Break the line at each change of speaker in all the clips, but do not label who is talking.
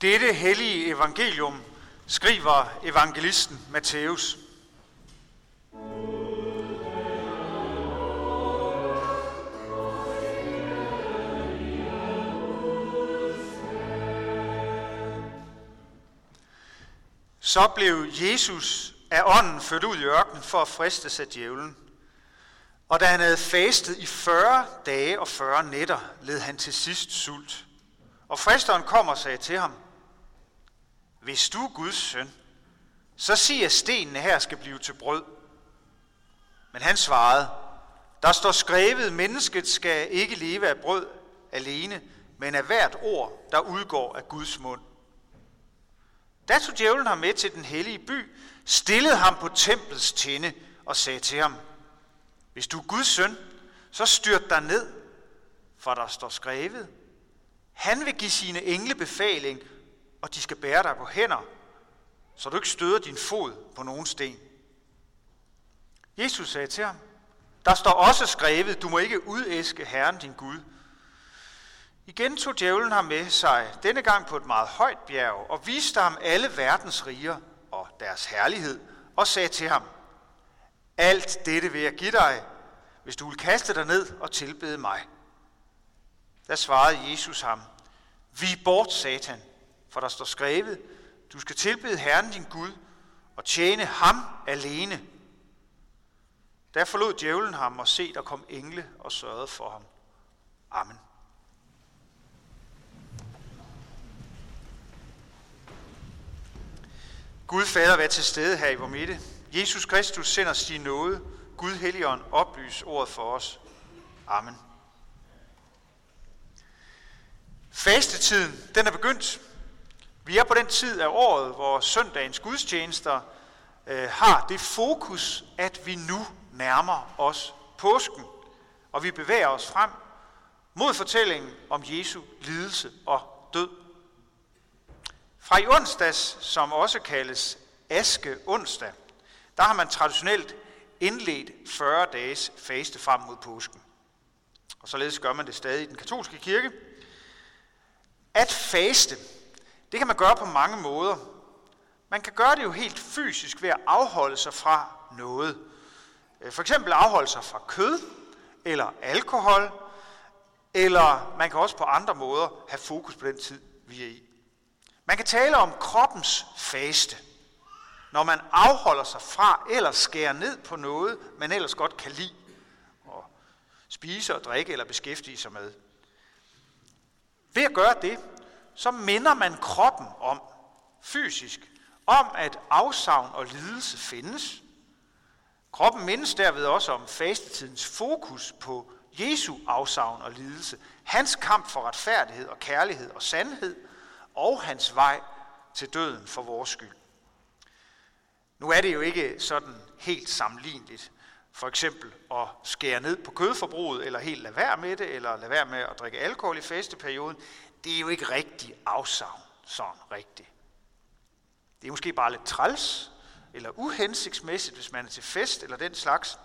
Dette hellige evangelium skriver evangelisten Matthæus. Så blev Jesus af ånden ført ud i ørkenen for at friste af djævlen. Og da han havde fastet i 40 dage og 40 nætter, led han til sidst sult. Og fristeren kom og sagde til ham, hvis du er Guds søn, så sig at stenene her skal blive til brød. Men han svarede, der står skrevet, mennesket skal ikke leve af brød alene, men af hvert ord, der udgår af Guds mund. Da tog djævlen ham med til den hellige by, stillede ham på templets tinde og sagde til ham, hvis du er Guds søn, så styrt dig ned, for der står skrevet. Han vil give sine engle befaling, og de skal bære dig på hænder, så du ikke støder din fod på nogen sten. Jesus sagde til ham, der står også skrevet, du må ikke udæske Herren din Gud. Igen tog djævlen ham med sig, denne gang på et meget højt bjerg, og viste ham alle verdens riger og deres herlighed, og sagde til ham, alt dette vil jeg give dig, hvis du vil kaste dig ned og tilbede mig. Der svarede Jesus ham, vi bort, satan, for der står skrevet, du skal tilbede Herren din Gud og tjene ham alene. Der forlod djævlen ham og se, der kom engle og sørgede for ham. Amen. Gud Fader, vær til stede her i vores midte. Jesus Kristus sender sin nåde. Gud Helligånd, oplys ordet for os. Amen. Fastetiden, den er begyndt. Vi er på den tid af året, hvor søndagens gudstjenester øh, har det fokus, at vi nu nærmer os påsken, og vi bevæger os frem mod fortællingen om Jesu lidelse og død. Fra i onsdags, som også kaldes Aske onsdag, der har man traditionelt indledt 40 dages faste frem mod påsken. Og således gør man det stadig i den katolske kirke. At faste, det kan man gøre på mange måder. Man kan gøre det jo helt fysisk ved at afholde sig fra noget. Øh, for eksempel afholde sig fra kød eller alkohol, eller man kan også på andre måder have fokus på den tid, vi er i. Man kan tale om kroppens faste når man afholder sig fra eller skærer ned på noget, man ellers godt kan lide og spise og drikke eller beskæftige sig med. Ved at gøre det, så minder man kroppen om, fysisk, om at afsavn og lidelse findes. Kroppen mindes derved også om fastetidens fokus på Jesu afsavn og lidelse, hans kamp for retfærdighed og kærlighed og sandhed, og hans vej til døden for vores skyld. Nu er det jo ikke sådan helt sammenligneligt. For eksempel at skære ned på kødforbruget, eller helt lade være med det, eller lade være med at drikke alkohol i festeperioden. Det er jo ikke rigtig afsavn, sådan rigtigt. Det er måske bare lidt træls, eller uhensigtsmæssigt, hvis man er til fest, eller den slags.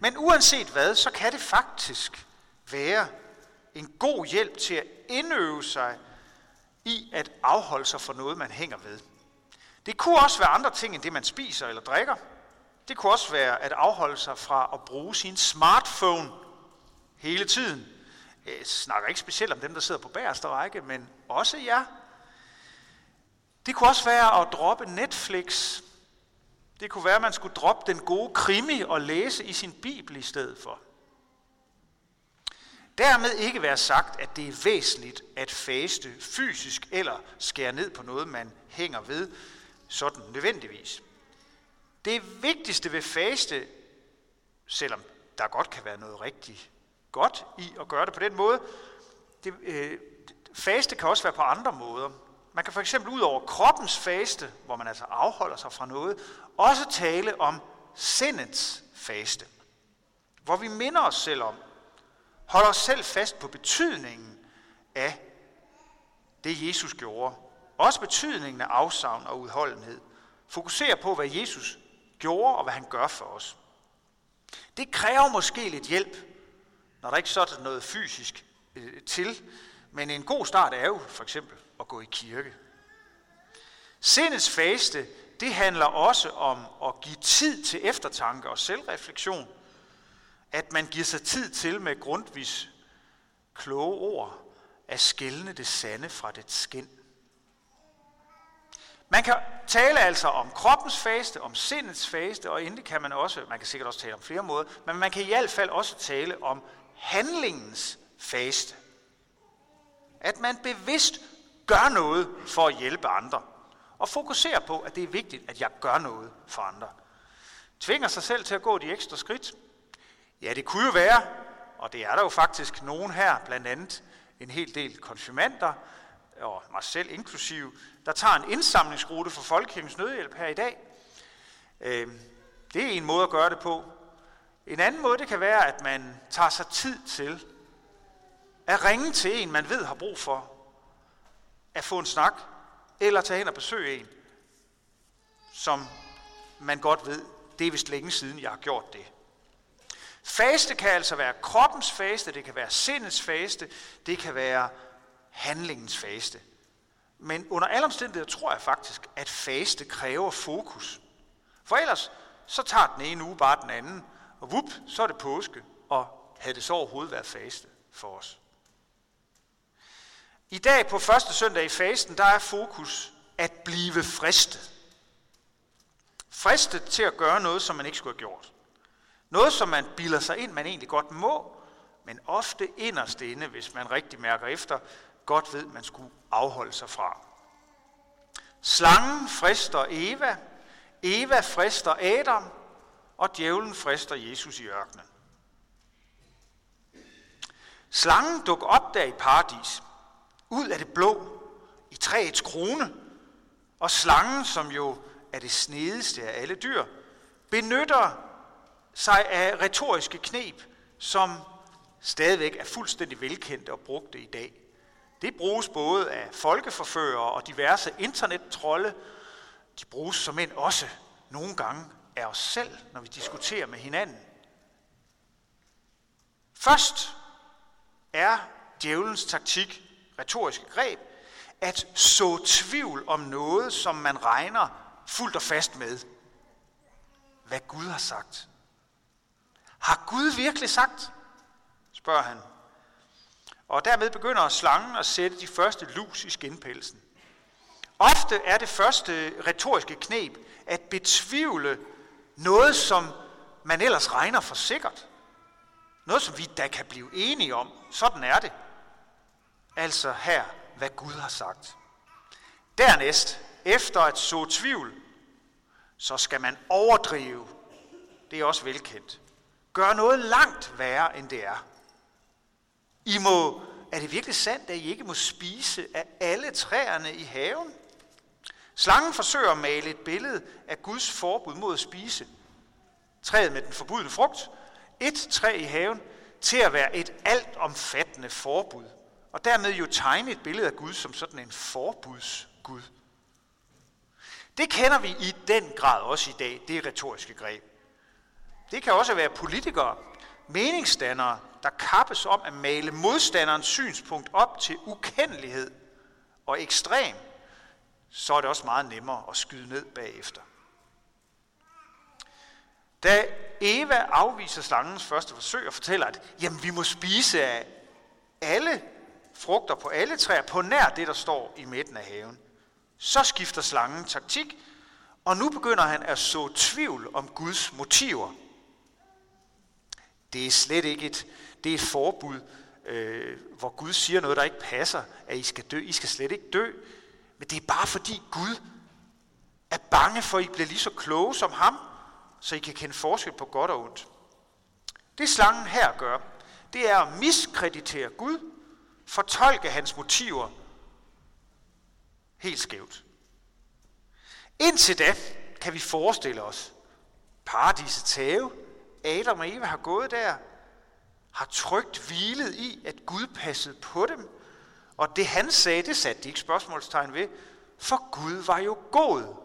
Men uanset hvad, så kan det faktisk være en god hjælp til at indøve sig i at afholde sig for noget, man hænger ved. Det kunne også være andre ting end det, man spiser eller drikker. Det kunne også være at afholde sig fra at bruge sin smartphone hele tiden. Jeg snakker ikke specielt om dem, der sidder på bagerste række, men også jer. Det kunne også være at droppe Netflix. Det kunne være, at man skulle droppe den gode krimi og læse i sin bibel i stedet for. Dermed ikke være sagt, at det er væsentligt at faste fysisk eller skære ned på noget, man hænger ved, sådan nødvendigvis. Det vigtigste ved faste, selvom der godt kan være noget rigtig godt i at gøre det på den måde, det, øh, faste kan også være på andre måder. Man kan for eksempel ud over kroppens faste, hvor man altså afholder sig fra noget, også tale om sindets faste, hvor vi minder os selv om, holder os selv fast på betydningen af det, Jesus gjorde, også betydningen af afsavn og udholdenhed. Fokuserer på, hvad Jesus gjorde og hvad han gør for os. Det kræver måske lidt hjælp, når der ikke sådan noget fysisk øh, til. Men en god start er jo for eksempel at gå i kirke. Sindets faste, det handler også om at give tid til eftertanke og selvreflektion. At man giver sig tid til med grundvis kloge ord at skælne det sande fra det skind. Man kan tale altså om kroppens faste, om sindets faste, og endelig kan man også, man kan sikkert også tale om flere måder, men man kan i hvert fald også tale om handlingens faste. At man bevidst gør noget for at hjælpe andre, og fokuserer på, at det er vigtigt, at jeg gør noget for andre. Tvinger sig selv til at gå de ekstra skridt? Ja, det kunne jo være, og det er der jo faktisk nogen her, blandt andet en hel del konfirmander, og mig selv inklusiv, der tager en indsamlingsrute for Folkekirkens Nødhjælp her i dag. Øh, det er en måde at gøre det på. En anden måde, det kan være, at man tager sig tid til at ringe til en, man ved har brug for, at få en snak, eller tage hen og besøge en, som man godt ved, det er vist længe siden, jeg har gjort det. Faste kan altså være kroppens faste, det kan være sindets faste, det kan være handlingens faste. Men under alle omstændigheder tror jeg faktisk, at faste kræver fokus. For ellers så tager den ene uge bare den anden, og vup, så er det påske, og havde det så overhovedet været faste for os. I dag på første søndag i fasten, der er fokus at blive fristet. Fristet til at gøre noget, som man ikke skulle have gjort. Noget, som man bilder sig ind, man egentlig godt må, men ofte inderst inde, hvis man rigtig mærker efter, godt ved, man skulle afholde sig fra. Slangen frister Eva, Eva frister Adam, og djævlen frister Jesus i ørkenen. Slangen dukker op der i paradis, ud af det blå, i træets krone, og slangen, som jo er det snedeste af alle dyr, benytter sig af retoriske knep, som stadigvæk er fuldstændig velkendte og brugte i dag. Det bruges både af folkeforførere og diverse internettrolde. De bruges som end også nogle gange af os selv, når vi diskuterer med hinanden. Først er djævelens taktik, retoriske greb, at så tvivl om noget, som man regner fuldt og fast med. Hvad Gud har sagt. Har Gud virkelig sagt? spørger han. Og dermed begynder slangen at sætte de første lus i skinpelsen. Ofte er det første retoriske knep at betvivle noget, som man ellers regner for sikkert. Noget, som vi da kan blive enige om. Sådan er det. Altså her, hvad Gud har sagt. Dernæst, efter at så tvivl, så skal man overdrive. Det er også velkendt. Gør noget langt værre, end det er. I må, er det virkelig sandt, at I ikke må spise af alle træerne i haven? Slangen forsøger at male et billede af Guds forbud mod at spise træet med den forbudne frugt, et træ i haven, til at være et altomfattende forbud. Og dermed jo tegne et billede af Gud som sådan en forbudsgud. Det kender vi i den grad også i dag, det retoriske greb. Det kan også være politikere, meningsdannere, der kappes om at male modstanderens synspunkt op til ukendelighed og ekstrem, så er det også meget nemmere at skyde ned bagefter. Da Eva afviser slangens første forsøg og fortæller, at jamen, vi må spise af alle frugter på alle træer, på nær det, der står i midten af haven, så skifter slangen taktik, og nu begynder han at så tvivl om Guds motiver. Det er slet ikke et, det er et forbud, øh, hvor Gud siger noget, der ikke passer, at I skal dø. I skal slet ikke dø. Men det er bare fordi Gud er bange for, at I bliver lige så kloge som ham, så I kan kende forskel på godt og ondt. Det slangen her gør, det er at miskreditere Gud, fortolke hans motiver helt skævt. Indtil da kan vi forestille os paradisets have, Adam og Eva har gået der, har trygt hvilet i, at Gud passede på dem. Og det han sagde, det satte de ikke spørgsmålstegn ved, for Gud var jo god.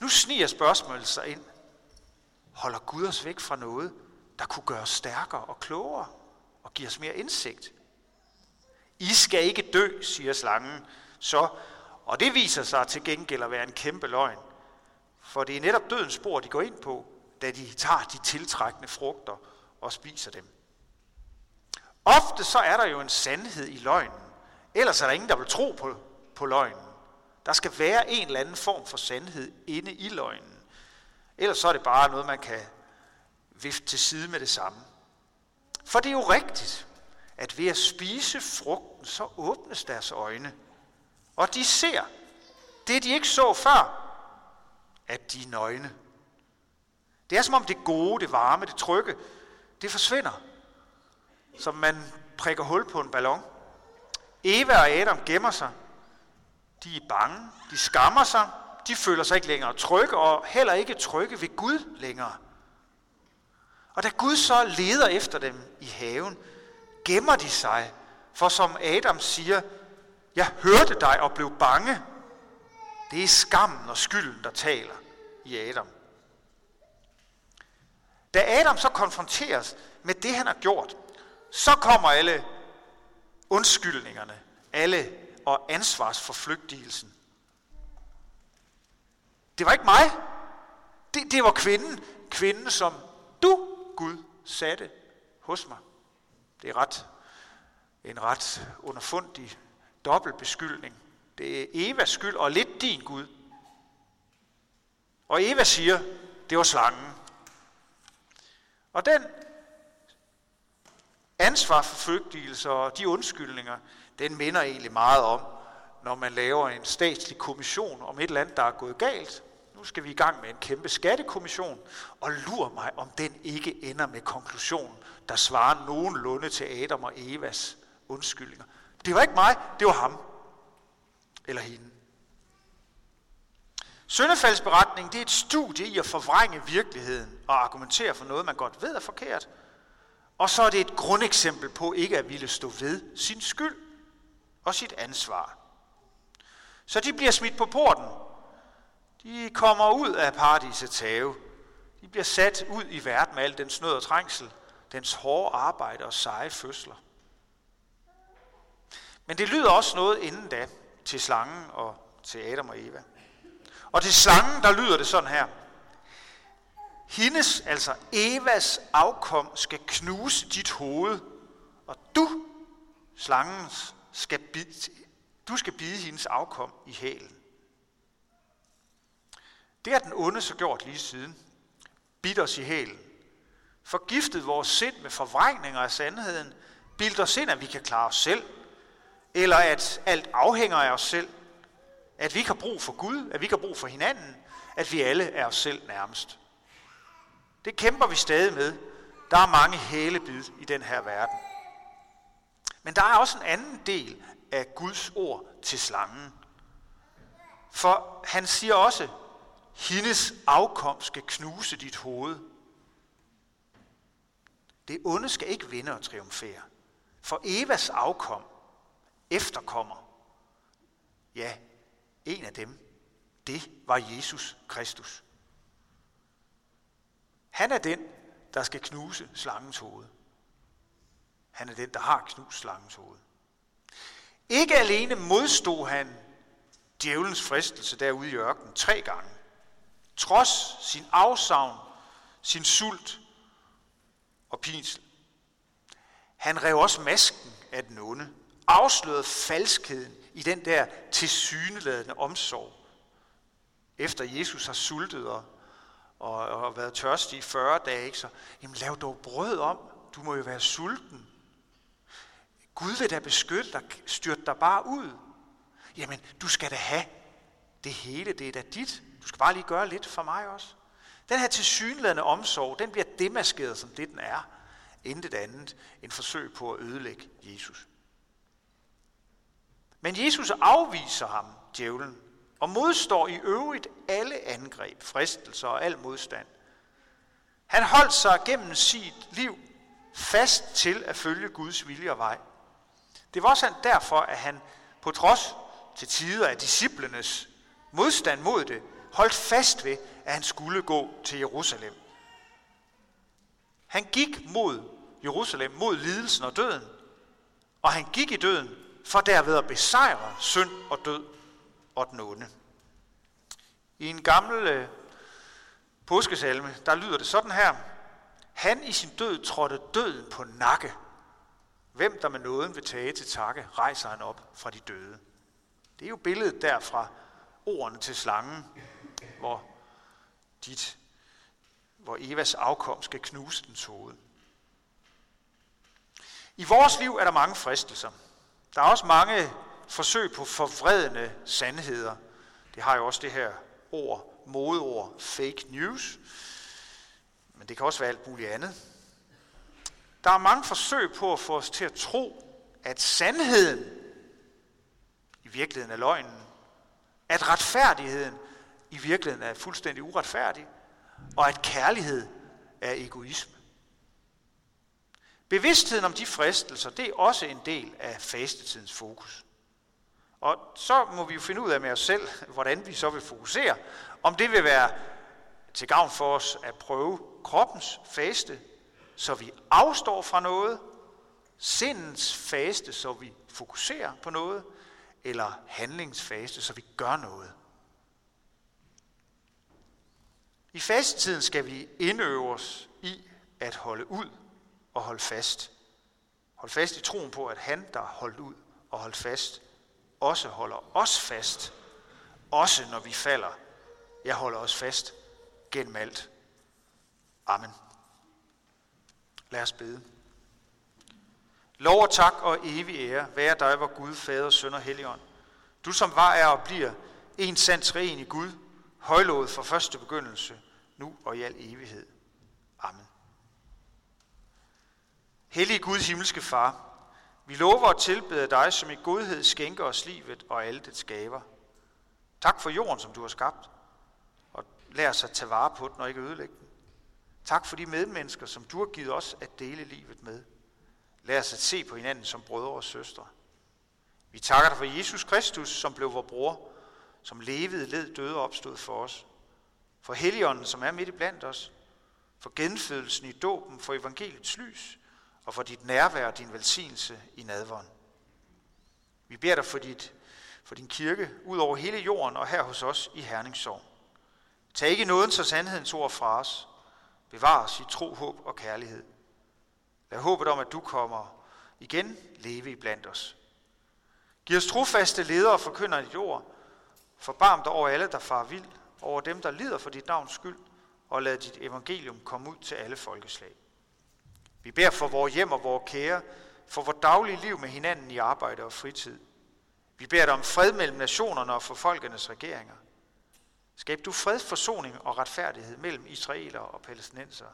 Nu sniger spørgsmålet sig ind. Holder Gud os væk fra noget, der kunne gøre os stærkere og klogere og give os mere indsigt? I skal ikke dø, siger slangen. Så, og det viser sig til gengæld at være en kæmpe løgn. For det er netop dødens spor, de går ind på, da de tager de tiltrækkende frugter og spiser dem. Ofte så er der jo en sandhed i løgnen. Ellers er der ingen, der vil tro på, på løgnen. Der skal være en eller anden form for sandhed inde i løgnen. Ellers så er det bare noget, man kan vifte til side med det samme. For det er jo rigtigt, at ved at spise frugten, så åbnes deres øjne. Og de ser det, de ikke så før, at de er nøgne. Det er som om det gode, det varme, det trygge, det forsvinder. Som man prikker hul på en ballon. Eva og Adam gemmer sig. De er bange, de skammer sig, de føler sig ikke længere trygge, og heller ikke trygge ved Gud længere. Og da Gud så leder efter dem i haven, gemmer de sig, for som Adam siger, jeg hørte dig og blev bange. Det er skammen og skylden, der taler i Adam. Da Adam så konfronteres med det, han har gjort, så kommer alle undskyldningerne, alle og ansvarsforflygtigelsen. Det var ikke mig. Det, det var kvinden. Kvinden, som du, Gud, satte hos mig. Det er ret, en ret underfundig dobbeltbeskyldning. Det er Evas skyld og lidt din Gud. Og Eva siger, det var slangen. Og den ansvar for flygtigelse og de undskyldninger, den minder egentlig meget om, når man laver en statslig kommission om et eller andet, der er gået galt. Nu skal vi i gang med en kæmpe skattekommission, og lur mig, om den ikke ender med konklusionen, der svarer nogenlunde til Adam og Evas undskyldninger. Det var ikke mig, det var ham. Eller hende. Søndefaldsberetning det er et studie i at forvrænge virkeligheden og argumentere for noget, man godt ved er forkert. Og så er det et grundeksempel på ikke at ville stå ved sin skyld og sit ansvar. Så de bliver smidt på porten. De kommer ud af paradisets have. De bliver sat ud i verden med al den snød og trængsel, dens hårde arbejde og seje fødsler. Men det lyder også noget inden da til slangen og til Adam og Eva. Og til slangen, der lyder det sådan her. Hendes, altså Evas afkom, skal knuse dit hoved, og du, slangens, skal bide, du skal bide hendes afkom i hælen. Det har den onde så gjort lige siden. Bidt os i hælen. Forgiftet vores sind med forvrængninger af sandheden. Bildt os ind, at vi kan klare os selv. Eller at alt afhænger af os selv. At vi ikke har brug for Gud. At vi ikke har brug for hinanden. At vi alle er os selv nærmest. Det kæmper vi stadig med. Der er mange hælebid i den her verden. Men der er også en anden del af Guds ord til slangen. For han siger også, hendes afkom skal knuse dit hoved. Det onde skal ikke vinde og triumfere. For Evas afkom, efterkommer, ja, en af dem, det var Jesus Kristus. Han er den, der skal knuse slangens hoved. Han er den, der har knust slangens hoved. Ikke alene modstod han djævelens fristelse derude i ørkenen tre gange. Trods sin afsavn, sin sult og pinsel. Han rev også masken af den onde, afslørede falskheden i den der tilsyneladende omsorg. Efter Jesus har sultet og, og, og været tørstig i 40 dage, ikke? så jamen, lav dog brød om. Du må jo være sulten. Gud vil da beskytte dig, styrt dig bare ud. Jamen, du skal da have det hele, det er da dit. Du skal bare lige gøre lidt for mig også. Den her tilsyneladende omsorg, den bliver demaskeret som det, den er. Intet andet end forsøg på at ødelægge Jesus. Men Jesus afviser ham, djævlen, og modstår i øvrigt alle angreb, fristelser og al modstand. Han holdt sig gennem sit liv fast til at følge Guds vilje og vej. Det var også derfor, at han på trods til tider af disciplenes modstand mod det, holdt fast ved, at han skulle gå til Jerusalem. Han gik mod Jerusalem, mod lidelsen og døden, og han gik i døden for derved at besejre synd og død og den onde. I en gammel øh, påskesalme, der lyder det sådan her. Han i sin død trådte døden på nakke. Hvem der med nåden vil tage til takke, rejser han op fra de døde. Det er jo billedet derfra ordene til slangen, hvor, dit, hvor Evas afkom skal knuse dens hoved. I vores liv er der mange fristelser. Der er også mange forsøg på forvredende sandheder. Det har jo også det her ord, modord, fake news. Men det kan også være alt muligt andet. Der er mange forsøg på at få os til at tro, at sandheden i virkeligheden er løgnen. At retfærdigheden i virkeligheden er fuldstændig uretfærdig. Og at kærlighed er egoisme. Bevidstheden om de fristelser, det er også en del af fastetidens fokus. Og så må vi jo finde ud af med os selv, hvordan vi så vil fokusere. Om det vil være til gavn for os at prøve kroppens faste, så vi afstår fra noget, sindens faste, så vi fokuserer på noget, eller handlingsfaste, så vi gør noget. I fastetiden skal vi indøve os i at holde ud og holde fast. Hold fast i troen på, at han, der holdt ud og holdt fast, også holder os fast, også når vi falder. Jeg holder os fast gennem alt. Amen. Lad os bede. Lov og tak og evig ære være dig, hvor Gud, Fader, Søn og Helligånd. Du som var, er og bliver en sand ren i Gud, højlovet fra første begyndelse, nu og i al evighed. Amen. Hellige Gud, himmelske Far, vi lover at tilbede dig, som i godhed skænker os livet og alle dets gaver. Tak for jorden, som du har skabt, og lær os at tage vare på den og ikke ødelægge den. Tak for de medmennesker, som du har givet os at dele livet med. Lad os at se på hinanden som brødre og søstre. Vi takker dig for Jesus Kristus, som blev vores bror, som levede, led, døde og opstod for os. For Helligånden, som er midt i blandt os. For genfødelsen i dåben, for evangeliets lys, og for dit nærvær og din velsignelse i nadvånd. Vi beder dig for, dit, for din kirke ud over hele jorden og her hos os i Herningssorg. Tag ikke nåden så sandhedens ord fra os. Bevar os i tro, håb og kærlighed. Lad håbet om, at du kommer igen leve i blandt os. Giv os trofaste ledere og forkynder i jord. Forbarm dig over alle, der far vild, over dem, der lider for dit navns skyld, og lad dit evangelium komme ud til alle folkeslag. Vi beder for vores hjem og vores kære, for vores daglige liv med hinanden i arbejde og fritid. Vi beder dig om fred mellem nationerne og for folkenes regeringer. Skab du fred, forsoning og retfærdighed mellem israelere og palæstinenser.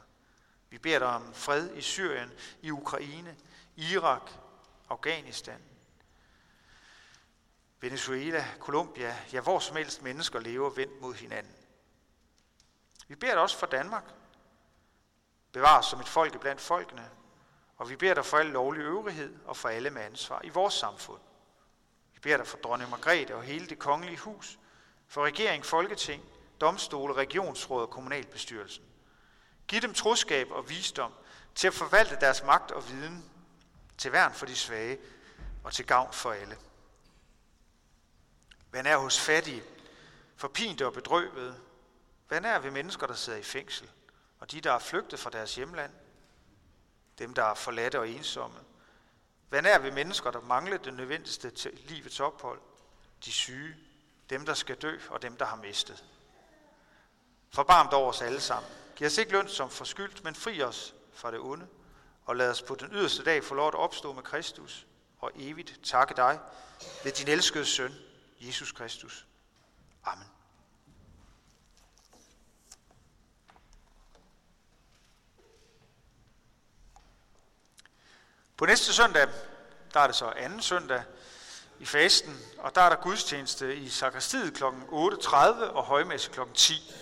Vi beder dig om fred i Syrien, i Ukraine, Irak, Afghanistan, Venezuela, Colombia, ja hvor som helst mennesker lever vendt mod hinanden. Vi beder dig også for Danmark, Bevar os som et folk blandt folkene, og vi beder dig for al lovlig øvrighed og for alle med ansvar i vores samfund. Vi beder dig for dronning Margrethe og hele det kongelige hus, for regering, folketing, domstole, regionsråd og kommunalbestyrelsen. Giv dem troskab og visdom til at forvalte deres magt og viden til værn for de svage og til gavn for alle. Hvad er hos fattige, forpinte og bedrøvede? Hvad er ved mennesker, der sidder i fængsel? Og de, der er flygtet fra deres hjemland, dem, der er forladte og ensomme. Hvad er vi mennesker, der mangler det nødvendigste til livets ophold? De syge, dem, der skal dø, og dem, der har mistet. Forbarmt over os alle sammen. Giv os ikke løn som forskyldt, men fri os fra det onde, og lad os på den yderste dag få lov at opstå med Kristus, og evigt takke dig ved din elskede søn, Jesus Kristus. Amen. På næste søndag, der er det så anden søndag i fasten, og der er der gudstjeneste i sakristiet kl. 8.30 og højmesse kl. 10.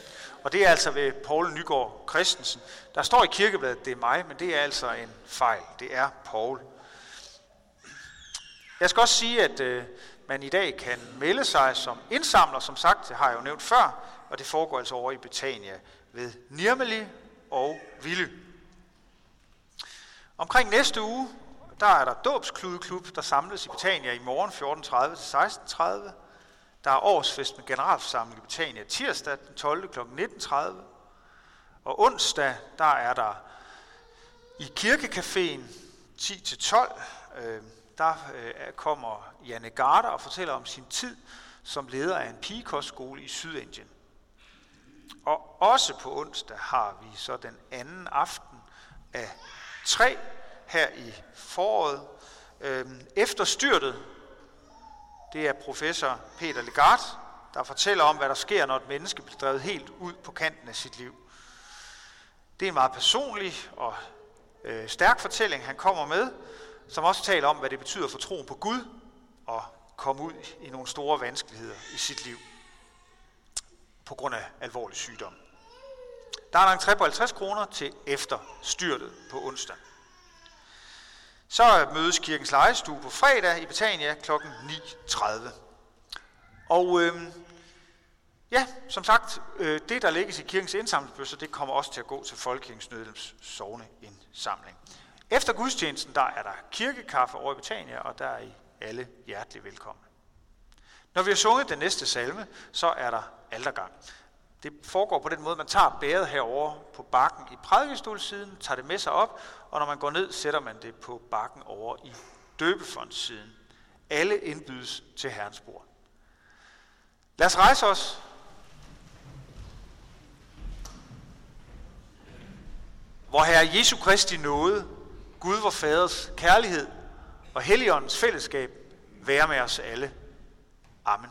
Og det er altså ved Paul Nygaard Christensen. Der står i kirkebladet, det er mig, men det er altså en fejl. Det er Paul. Jeg skal også sige, at øh, man i dag kan melde sig som indsamler, som sagt, det har jeg jo nævnt før, og det foregår altså over i Betania ved Nirmeli og Ville. Omkring næste uge, der er der dåbskludeklub, der samles i Betania i morgen 14.30 til 16.30. Der er årsfest med generalforsamling i Betania tirsdag den 12. kl. 19.30. Og onsdag, der er der i kirkecaféen 10-12, øh, der øh, kommer Janne Garder og fortæller om sin tid som leder af en pigekostskole i Sydindien. Og også på onsdag har vi så den anden aften af tre her i foråret. Øhm, efter styrtet, det er professor Peter Legard, der fortæller om, hvad der sker, når et menneske bliver drevet helt ud på kanten af sit liv. Det er en meget personlig og øh, stærk fortælling, han kommer med, som også taler om, hvad det betyder for troen på Gud og komme ud i nogle store vanskeligheder i sit liv på grund af alvorlig sygdom. Der er en entré på 50 kroner til efter styrtet på onsdag. Så mødes kirkens lejestue på fredag i Betania kl. 9.30. Og øh, ja, som sagt, øh, det der lægges i kirkens indsamlingsbøsser, det kommer også til at gå til Folkekirkens Nødhjælps indsamling. Efter gudstjenesten, der er der kirkekaffe over i Betania, og der er I alle hjertelig velkommen. Når vi har sunget den næste salme, så er der aldergang. Det foregår på den måde, man tager bæret herover på bakken i prædikestolsiden, tager det med sig op, og når man går ned, sætter man det på bakken over i døbefondssiden. Alle indbydes til Herrens bord. Lad os rejse os. Hvor Herre Jesu Kristi nåde, Gud vor Faders kærlighed og Helligåndens fællesskab være med os alle. Amen.